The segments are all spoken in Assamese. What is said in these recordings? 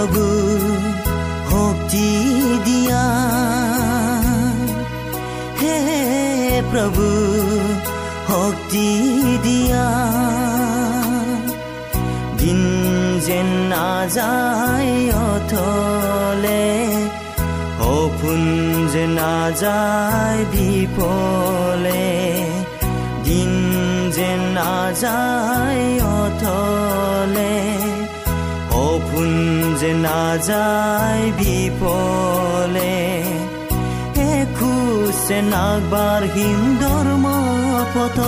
প্ৰভু শক্তি দিয়া হে প্ৰভু শক্তি দিয়া দিন যেন নাযায় অথলে সপোন যে নাযায় বিপলে দিন যেন নাযায় অথলে যে নাযায় বিপলে এখোজে নাগবাঢ়িম ধৰ্ম পথ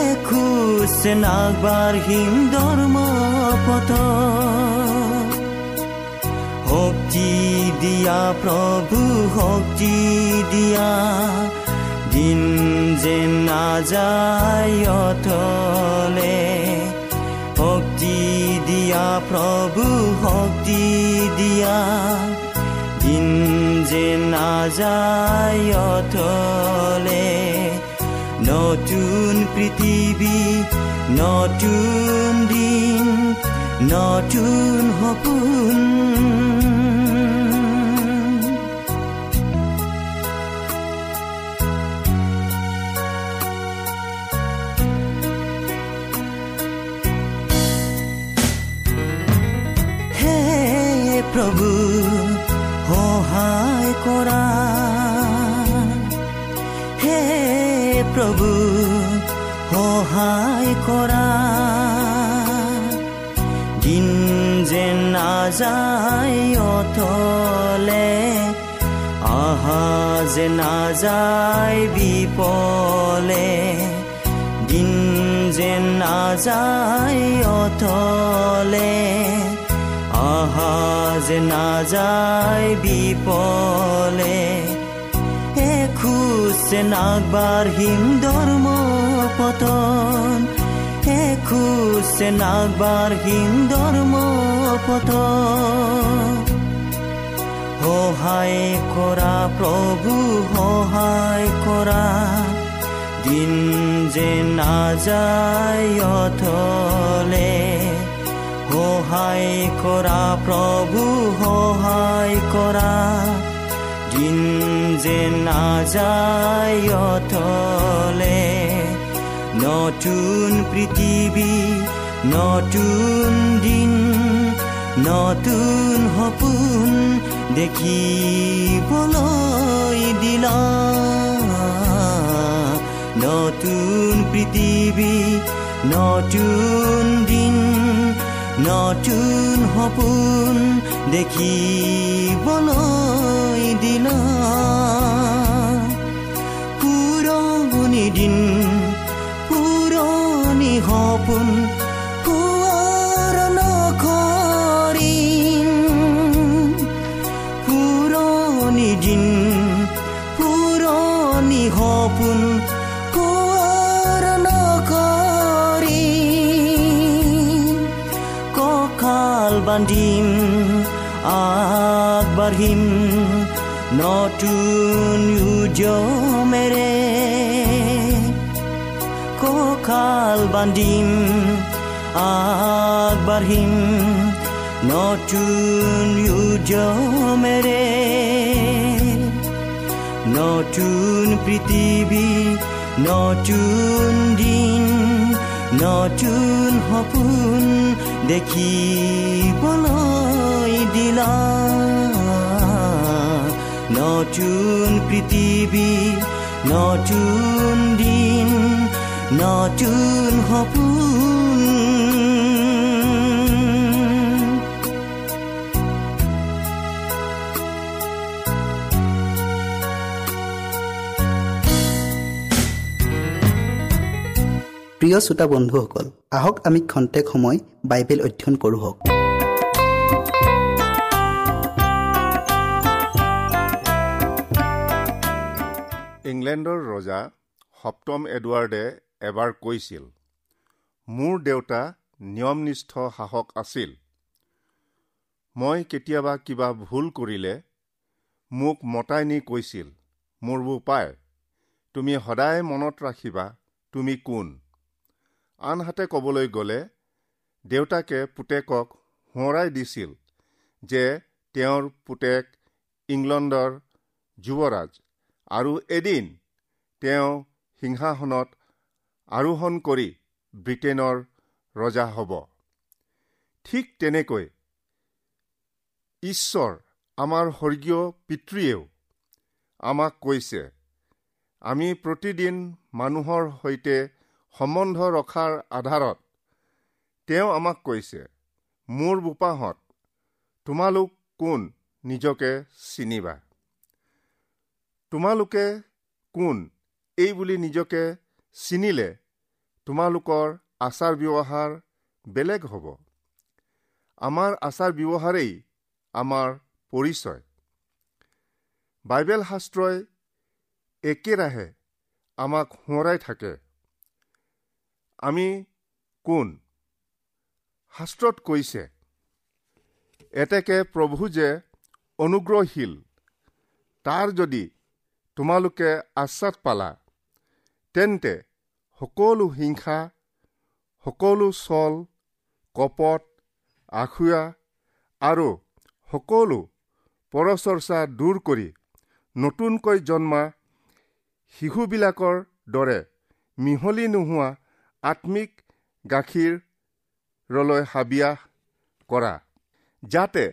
এখোজে নাগবাঢ়িম ধৰ্ম পথ শক্তি দিয়া প্ৰভু শক্তি দিয়া দিন নাযায় অথলে শক্তি দিয়া প্ৰভু শক্তি দিয়া। দিন যে নাযায় অথলে নতুন পৃথিৱী নতুন দিন নতুন সপোন কৰা। হে প্ৰভু সহায় কৰা। দিন যেন নাযায় অথলে আহা যে নাযায় বিপলে। দিন যেন নাযায় অথলে যে নাযায় বিপলে। এখোজে নাগবাঢ়িম ধৰ্ম পতন। এখোজে নাগবাঢ়িম ধৰ্ম পতন। সহায় কৰা প্ৰভু সহায় কৰা দিন যে নাযায় অথলে। সহায় কৰা প্ৰভু সহায় কৰা। দিন যে নাযায়তলে নতুন পৃথিৱী নতুন দিন নতুন সপোন দেখিবলৈ দিলা নতুন পৃথিৱী নতুন দিন নতুন সপোন দেখিবলৈ দিলা পুৰণি দিন পুৰণি সপোন আগবাঢ়িম নতুন উদ্যমেৰে কঁকাল বান্ধিম আগবাঢ়িম নতুন উদ্যমেৰে নতুন পৃথিৱী নতুন দিন নতুন সপোন দেখিবলৈ দিলা। নতুন পৃথিৱী নতুন দিন নতুন সপোন প্ৰিয় শ্ৰোতা বন্ধুসকল আহক আমি খন্তেক সময় বাইবেল অধ্যয়ন কৰোঁ ইংলেণ্ডৰ ৰজা সপ্তম এডৱাৰ্ডে এবাৰ কৈছিল মোৰ দেউতা নিয়মনিষ্ঠ শাসক আছিল। মই কেতিয়াবা কিবা ভুল কৰিলে মোক মতাই নি কৈছিল মোৰ বোপাই তুমি সদায় মনত ৰাখিবা তুমি কোন আনহাতে ক'বলৈ গ'লে দেউতাকে পুতেকক সোঁৱৰাই দিছিল যে তেওঁৰ পুতেক ইংলণ্ডৰ যুৱৰাজ আৰু এদিন তেওঁ সিংহাসনত আৰোহণ কৰি ব্ৰিটেইনৰ ৰজা হ'ব। ঠিক তেনেকৈ ঈশ্বৰ আমাৰ স্বৰ্গীয় পিতৃয়েও আমাক কৈছে আমি প্ৰতিদিন মানুহৰ সৈতে সম্বন্ধ ৰখাৰ আধাৰত তেওঁ আমাক কৈছে মোৰ বোপাহঁত তোমালোক কোন নিজকে চিনিবা? তোমালোকে কোন এই বুলি নিজকে চিনিলে তোমালোকৰ আচাৰ ব্যৱহাৰ বেলেগ হ'ব? আমাৰ আচাৰ ব্যৱহাৰেই আমাৰ পৰিচয়। বাইবেল শাস্ত্ৰই একেৰাহে আমাক সোঁৱৰাই থাকে। আমি কোন? শাস্ত্ৰত কৈছে এতেকে প্ৰভু যে অনুগ্ৰহশীল তাৰ যদি তোমালোকে আশ্বাদ পালা তেন্তে সকলো হিংসা সকলো চল কপট আখুৱা আৰু সকলো পৰচৰ্চা দূৰ কৰি নতুনকৈ জন্মা শিশুবিলাকৰ দৰে মিহলি নোহোৱা আত্মিক গাখীৰলৈ হাবিয়াস কৰা যাতে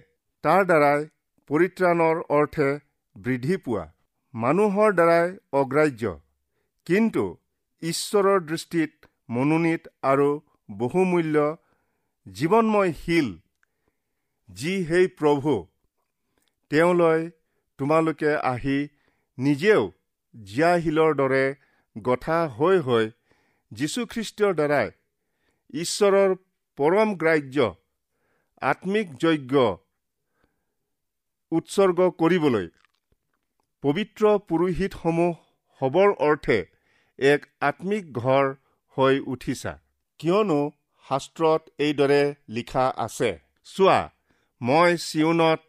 তাৰ দ্বাৰাই পৰিত্ৰাণৰ অৰ্থে বৃদ্ধি পোৱা। মানুহৰ দ্বাৰাই অগ্ৰাহ্য কিন্তু ঈশ্বৰৰ দৃষ্টিত মনোনীত আৰু বহুমূল্য জীৱনময় শিল যি সেই প্ৰভু তেওঁলৈ তোমালোকে আহি নিজেও জীয়াশিলৰ দৰে গঠা হৈ হৈ যীশুখ্ৰীষ্টৰ দ্বাৰাই ঈশ্বৰৰ পৰম গ্ৰাহ্য আত্মিক যজ্ঞ উৎসৰ্গ কৰিবলৈ পবিত্ৰ পুৰোহিতসমূহ হবৰ অৰ্থে এক আত্মিক ঘৰ হৈ উঠিছা। কিয়নো শাস্ত্ৰত এইদৰে লিখা আছে চোৱা মই চিউনত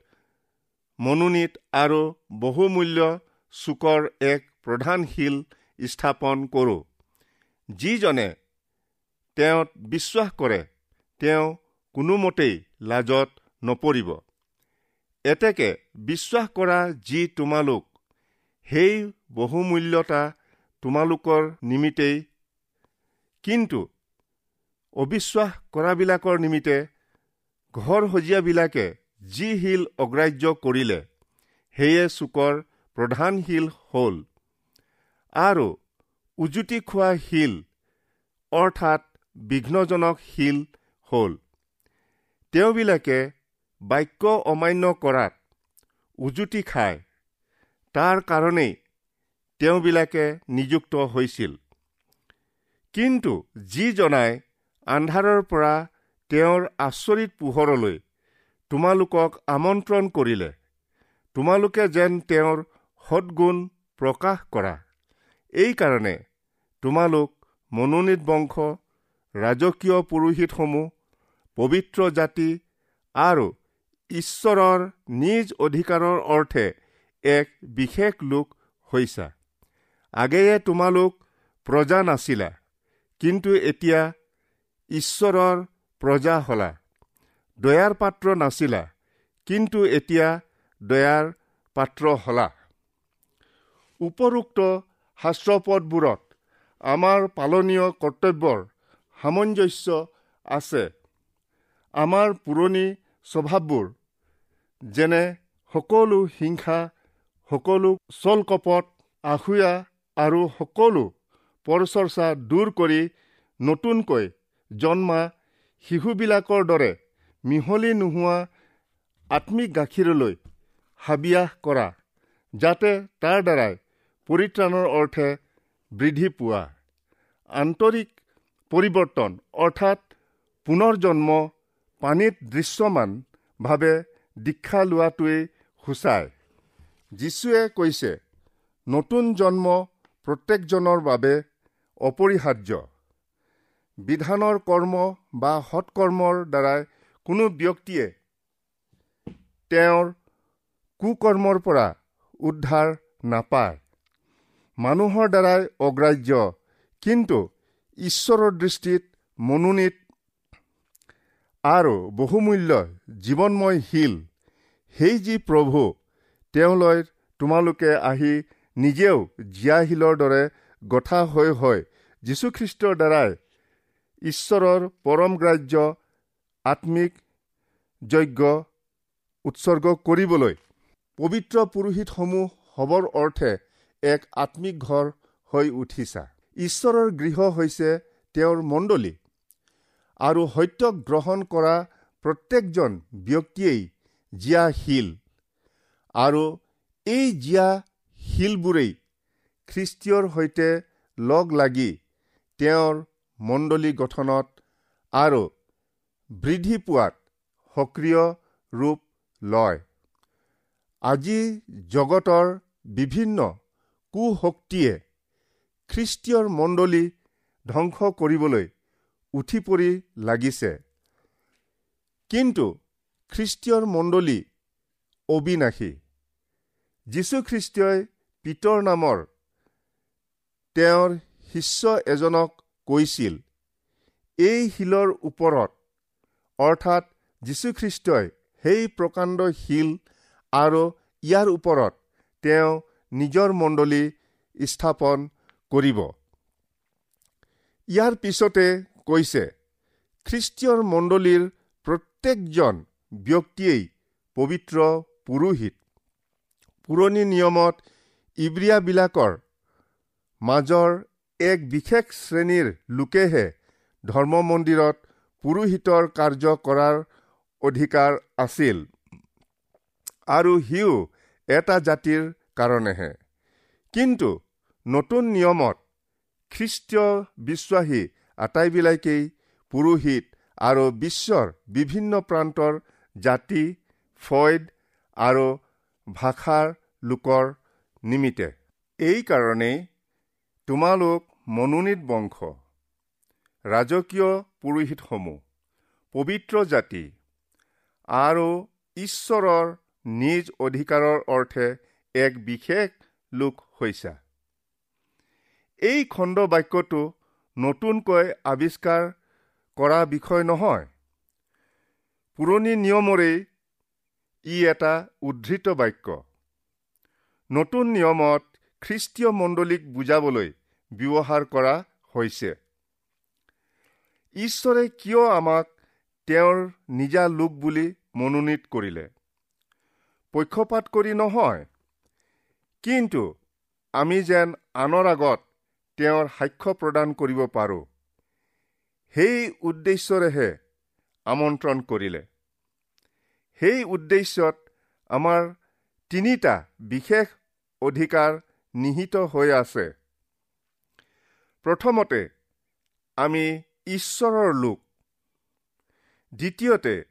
মনোনীত আৰু বহুমূল্য চুকৰ এক প্ৰধান শিল স্থাপন কৰোঁ। যিজনে তেওঁত বিশ্বাস কৰে তেওঁ কোনোমতেই লাজত নপৰিব। এতেকে বিশ্বাস কৰা যি তোমালোক সেই বহুমূল্যতা তোমালোকৰ নিমিত্তেই। কিন্তু অবিশ্বাস কৰাবিলাকৰ নিমিত্তে ঘৰ সজীয়াবিলাকে যি শিল অগ্ৰাহ্য কৰিলে সেয়ে চুকৰ প্ৰধান শিল হ'ল। আৰু উজুতি খোৱা শিল অৰ্থাৎ বিঘ্নজনক শিল হ'ল। তেওঁবিলাকে বাক্য অমান্য কৰাত উজুতি খায়। তাৰ কাৰণেই তেওঁবিলাকে নিযুক্ত হৈছিল। কিন্তু যি জনাই আন্ধাৰৰ পৰা তেওঁৰ আচৰিত পোহৰলৈ তোমালোকক আমন্ত্ৰণ কৰিলে তোমালোকে যেন তেওঁৰ সদগুণ প্ৰকাশ কৰা। এইকাৰণে তোমালোক মনোনীত বংশ ৰাজকীয় পুৰোহিতসমূহ পবিত্ৰ জাতি আৰু ঈশ্বৰৰ নিজ অধিকাৰৰ অৰ্থে এক বিশেষ লোক হৈছা। আগেয়ে তোমালোক প্ৰজা নাছিলা কিন্তু এতিয়া ঈশ্বৰৰ প্ৰজা হলা। দয়াৰ পাত্ৰ নাছিলা কিন্তু এতিয়া দয়াৰ পাত্ৰ হলা। উপৰোক্ত শাস্ত্ৰপদবোৰত আমাৰ পালনীয় কৰ্তব্যৰ সামঞ্জস্য আছে। আমাৰ পুৰণি স্বভাৱবোৰ যেনে সকলো হিংসা সকলো চলকপট আহুয়া আৰু সকলো পৰচৰ্চা দূৰ কৰি নতুনকৈ জন্মা শিশুবিলাকৰ দৰে মিহলি নোহোৱা আত্মিক গাখীৰলৈ হাবিয়াস কৰা যাতে তাৰ দ্বাৰাই পৰিত্ৰাণৰ অৰ্থে বৃদ্ধি পোৱা। আন্তৰিক পৰিৱৰ্তন অৰ্থাৎ পুনৰ জন্ম পানীত দৃশ্যমানভাৱে দীক্ষা লোৱাটোৱেই সূচায়। যীশুৱে কৈছে নতুন জন্ম প্ৰত্যেকজনৰ বাবে অপৰিহাৰ্য। বিধানৰ কৰ্ম বা সৎকৰ্মৰ দ্বাৰাই কোনো ব্যক্তিয়ে তেওঁৰ কুকৰ্মৰ পৰা উদ্ধাৰ নাপায়। মানুহৰ দ্বাৰাই অগ্ৰাহ্য। কিন্তু ঈশ্বৰৰ দৃষ্টিত মনোনীত আৰু বহুমূল্য জীৱনময় শিল সেই যি প্ৰভু তেওঁলৈ তোমালোকে আহি নিজেও জীয়াশিলৰ দৰে গঠা হৈ হয় যীশুখ্ৰীষ্টৰ দ্বাৰাই ঈশ্বৰৰ পৰমগ্ৰাহ্য আত্মিক যজ্ঞ উৎসৰ্গ কৰিবলৈ পবিত্ৰ পুৰোহিতসমূহ হ'বৰ অৰ্থে এক আত্মিক ঘৰ হৈ উঠিছা। ঈশ্বৰৰ গৃহ হৈছে তেওঁৰ মণ্ডলী। আৰু সত্য গ্ৰহণ কৰা প্ৰত্যেকজন ব্যক্তিয়েই জীয়া শিল। আৰু এই জীয়া শিলবোৰেই খ্ৰীষ্টীয়ৰ সৈতে লগ লাগি তেওঁৰ মণ্ডলী গঠনত আৰু বৃদ্ধি পোৱাত সক্ৰিয় ৰূপ লয়। আজি জগতৰ বিভিন্ন কুশক্তিয়ে খ্ৰীষ্টীয়ৰ মণ্ডলী ধ্বংস কৰিবলৈ উঠি পৰি লাগিছে। কিন্তু খ্ৰীষ্টীয়ৰ মণ্ডলী অবিনাশী। যীশুখ্ৰীষ্টই পিতৰ নামৰ তেওঁৰ শিষ্য এজনক কৈছিল এই শিলৰ ওপৰত অৰ্থাৎ যীশুখ্ৰীষ্টই সেই প্ৰকাণ্ড শিল আৰু ইয়াৰ ওপৰত তেওঁ নিজৰ মণ্ডলী স্থাপন কৰিব। ইয়াৰ পিছতে কৈছে খ্ৰীষ্টীয়ৰ মণ্ডলীৰ প্ৰত্যেকজন ব্যক্তিয়েই পবিত্ৰ পুৰোহিত। পুৰণি নিয়মত ইব্ৰিয়াবিলাকৰ মাজৰ এক বিশেষ শ্ৰেণীৰ লোকেহে ধৰ্ম মন্দিৰত পুৰোহিতৰ কাৰ্য কৰাৰ অধিকাৰ আছিল। আৰু সিও এটা জাতিৰ কাৰণেহে। কিন্তু নতুন নিয়মত খ্ৰীষ্টীয় বিশ্বাসী আটাইবিলাকেই পুৰোহিত আৰু বিশ্বৰ বিভিন্ন প্ৰান্তৰ জাতি ফৈদ আৰু ভাষাৰ লোকৰ নিমিত্তে। এইকাৰণেই তোমালোক মনোনীত বংশ ৰাজকীয় পুৰোহিতসমূহ পবিত্ৰ জাতি আৰু ঈশ্বৰৰ নিজ অধিকাৰৰ অৰ্থে এক বিশেষ লোক হৈছা। এই খণ্ড বাক্যটো নতুনকৈ আৱিষ্কাৰ কৰা বিষয় নহয়। পুৰণি নিয়মৰেই ই এটা উদ্ধৃত বাক্য। নতুন নিয়মত খ্ৰীষ্টীয় মণ্ডলীক বুজাবলৈ ব্যৱহাৰ কৰা হৈছে। ঈশ্বৰে কিয় আমাক তেওঁৰ নিজা লোক বুলি মনোনীত কৰিলে? পক্ষপাত কৰি নহয়। কিন্তু আমি যেন আনৰ আগত তেওঁৰ সাক্ষ্য প্ৰদান কৰিব পাৰোঁ। সেই উদ্দেশ্যৰেহে আমন্ত্ৰণ কৰিলে। সেই উদ্দেশ্যত আমাৰ তিনিটা বিশেষ অধিকাৰ নিহিত হৈ আছে। প্ৰথমতে আমি ঈশ্বৰৰ লোক। দ্বিতীয়তে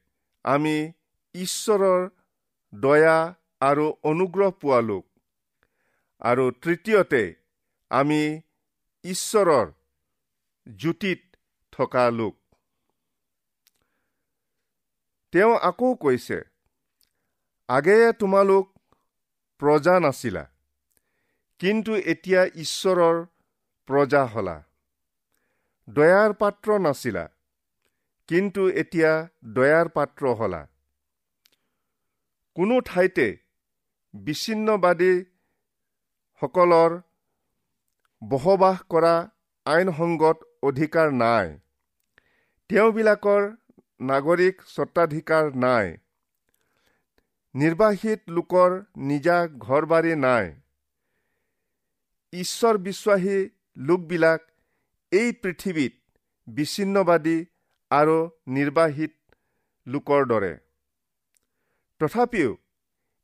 আমি ঈশ্বৰৰ দয়া আৰু অনুগ্ৰহ পোৱা লোক। আৰু তৃতীয়তে আমি ঈশ্বৰৰ জ্যোতিত থকা লোক। তেওঁ আকৌ কৈছে আগেয়ে তোমালোক প্ৰজা নাছিলা কিন্তু এতিয়া ঈশ্বৰৰ প্ৰজা হলা। দয়াৰ পাত্ৰ নাছিলা কিন্তু এতিয়া দয়াৰ পাত্ৰ হলা। কোনো ঠাইতে বিচ্ছিন্নবাদীসকলৰ বসবাস কৰা আইনসংগত অধিকাৰ নাই। তেওঁবিলাকৰ নাগৰিক স্বত্বাধিকাৰ নাই। নিৰ্বাসিত লোকৰ নিজা ঘৰ বাৰী নাই। ঈশ্বৰ বিশ্বাসী লোকবিলাক এই পৃথিৱীত বিচ্ছিন্নবাদী আৰু নিৰ্বাহিত লোকৰ দৰে। তথাপিও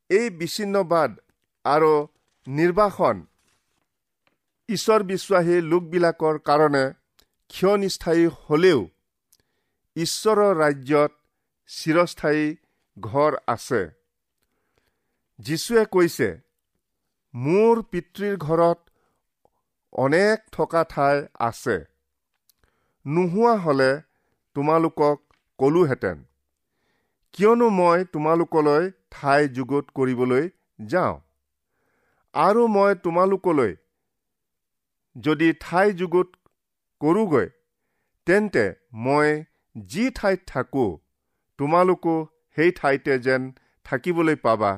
এই বিচ্ছিন্নবাদ আৰু নিৰ্বাসন। ঈশ্বৰ বিশ্বাসী লোকবিলাকৰ কাৰণে ক্ষয়নিস্থায়ী হলেও ঈশ্বৰৰ ৰাজ্যত চিৰস্থায়ী ঘৰ আছে। যীশুৱে কৈছে মোৰ পিতৃৰ ঘৰত অনেক থকা ঠাই আছে। নোহোৱা হলে তোমালোকক কলোহেঁতেন। কিয়নো মই তোমালোকলৈ ঠাই যুগুত কৰিবলৈ যাওঁ। আৰু মই তোমালোকলৈ যদি ঠাই যুগুত কৰোগৈ তেন্তে মই যি ঠাইত থাকোঁ তোমালোকো সেই ঠাইতে যেন থাকিবলৈ পাবা।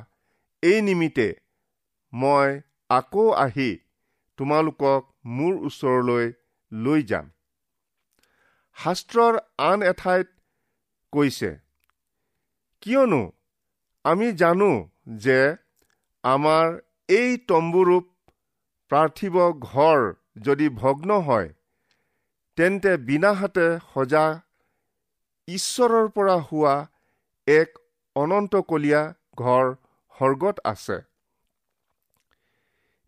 এই নিমিত্তে মই আকৌ আহি তোমালোকক মোৰ ওচৰলৈ লৈ যাম। শাস্ত্ৰৰ আন এঠাইত কৈছে কিয়নো আমি জানো যে আমাৰ এই তম্বুৰূপ পাৰ্থিৱ ঘৰ যদি ভগ্ন হয় তেন্তে বিনাহাতে সজা ঈশ্বৰৰ পৰা হোৱা এক অনন্তকলীয়া ঘৰ সৰ্গত আছে।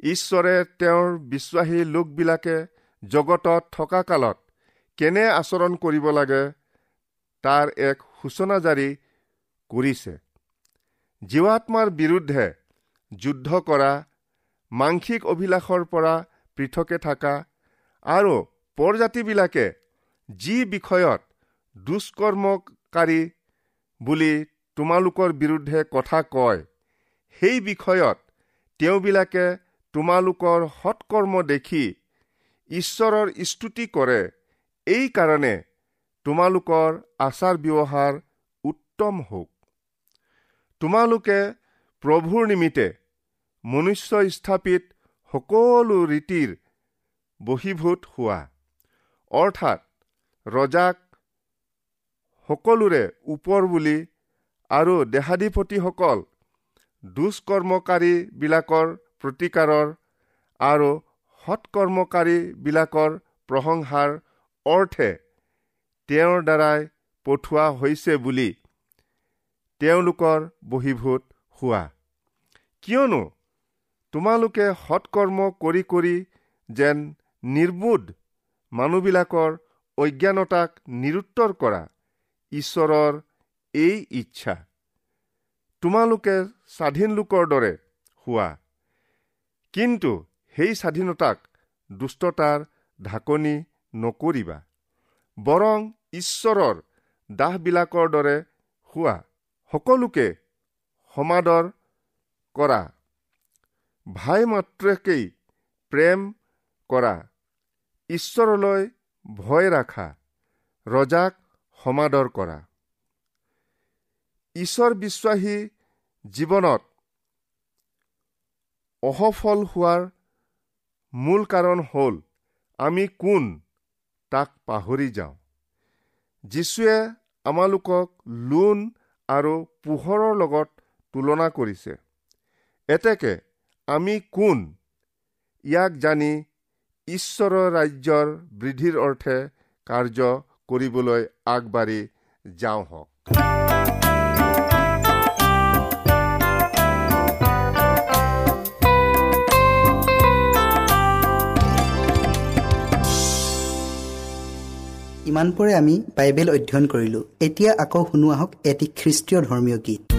ঈশ্বৰে তেওঁৰ বিশ্বাসী লোকবিলাকে জগতত থকা কালত কেনে আচৰণ কৰিব লাগে তাৰ এক সূচনা জাৰি কৰিছে। জীৱাত্মাৰ বিৰুদ্ধে যুদ্ধ কৰা মাংসিক অভিলাষৰ পৰা পৃথকে থকা আৰু পৰজাতিবিলাকে যি বিষয়ত দুষ্কৰ্মকাৰী বুলি তোমালোকৰ বিৰুদ্ধে কথা কয় সেই বিষয়ত তেওঁবিলাকে তোমালোকৰ সৎকৰ্ম দেখি ঈশ্বৰৰ স্তুতি কৰে এই কাৰণে তোমালোকৰ আচাৰ ব্যৱহাৰ উত্তম হওক। তোমালোকে প্ৰভুৰ নিমিত্তে মনুষ্য স্থাপিত সকলো ৰীতিৰ বশীভূত হোৱা। অৰ্থাৎ ৰজাক সকলোৰে ওপৰ বুলি আৰু দেহাধিপতিসকল দুষ্কৰ্মকাৰীবিলাকৰ প্ৰতিকাৰৰ আৰু সৎকৰ্মকাৰীবিলাকৰ প্ৰশংসাৰ অৰ্থে তেওঁৰ দ্বাৰাই পঠোৱা হৈছে বুলি তেওঁলোকৰ বহীভূত হোৱা। কিয়নো তোমালোকে সৎকৰ্ম কৰি কৰি যেন নিৰ্বোধ মানুহবিলাকৰ অজ্ঞানতাক নিৰুত্তৰ কৰা ঈশ্বৰৰ এই ইচ্ছা। তোমালোকে স্বাধীন লোকৰ দৰে হোৱা। কিন্তু সেই স্বাধীনতাক দুষ্টতাৰ ঢাকনি নকৰিবা বৰং ঈশ্বৰৰ দাহবিলাকৰ দৰে হোৱা। সকলোকে সমাদৰ কৰা। ভাই মাত্ৰকেই প্ৰেম কৰা ঈশ্বৰলৈ ভয় ৰাখা ৰজাক সমাদৰ কৰা। ঈশ্বৰ বিশ্বাসী জীৱনত অসফল হোৱাৰ মূল কাৰণ হ'ল আমি কোন তাক পাহৰি যাওঁ। যীশুৱে আমালোকক লোন আৰু পোহৰৰ লগত তুলনা কৰিছে। এতেকে আমি কোন? ইয়াক জানি ঈশ্বৰৰ ৰাজ্যৰ বৃদ্ধিৰ অৰ্থে কাৰ্য কৰিবলৈ আগবাঢ়ি যাওঁ হওক। ইমানপৰে আমি বাইবেল অধ্যয়ন কৰিলোঁ। এতিয়া আকৌ শুনো আহক এটি খ্ৰীষ্টীয় ধৰ্মীয় গীত।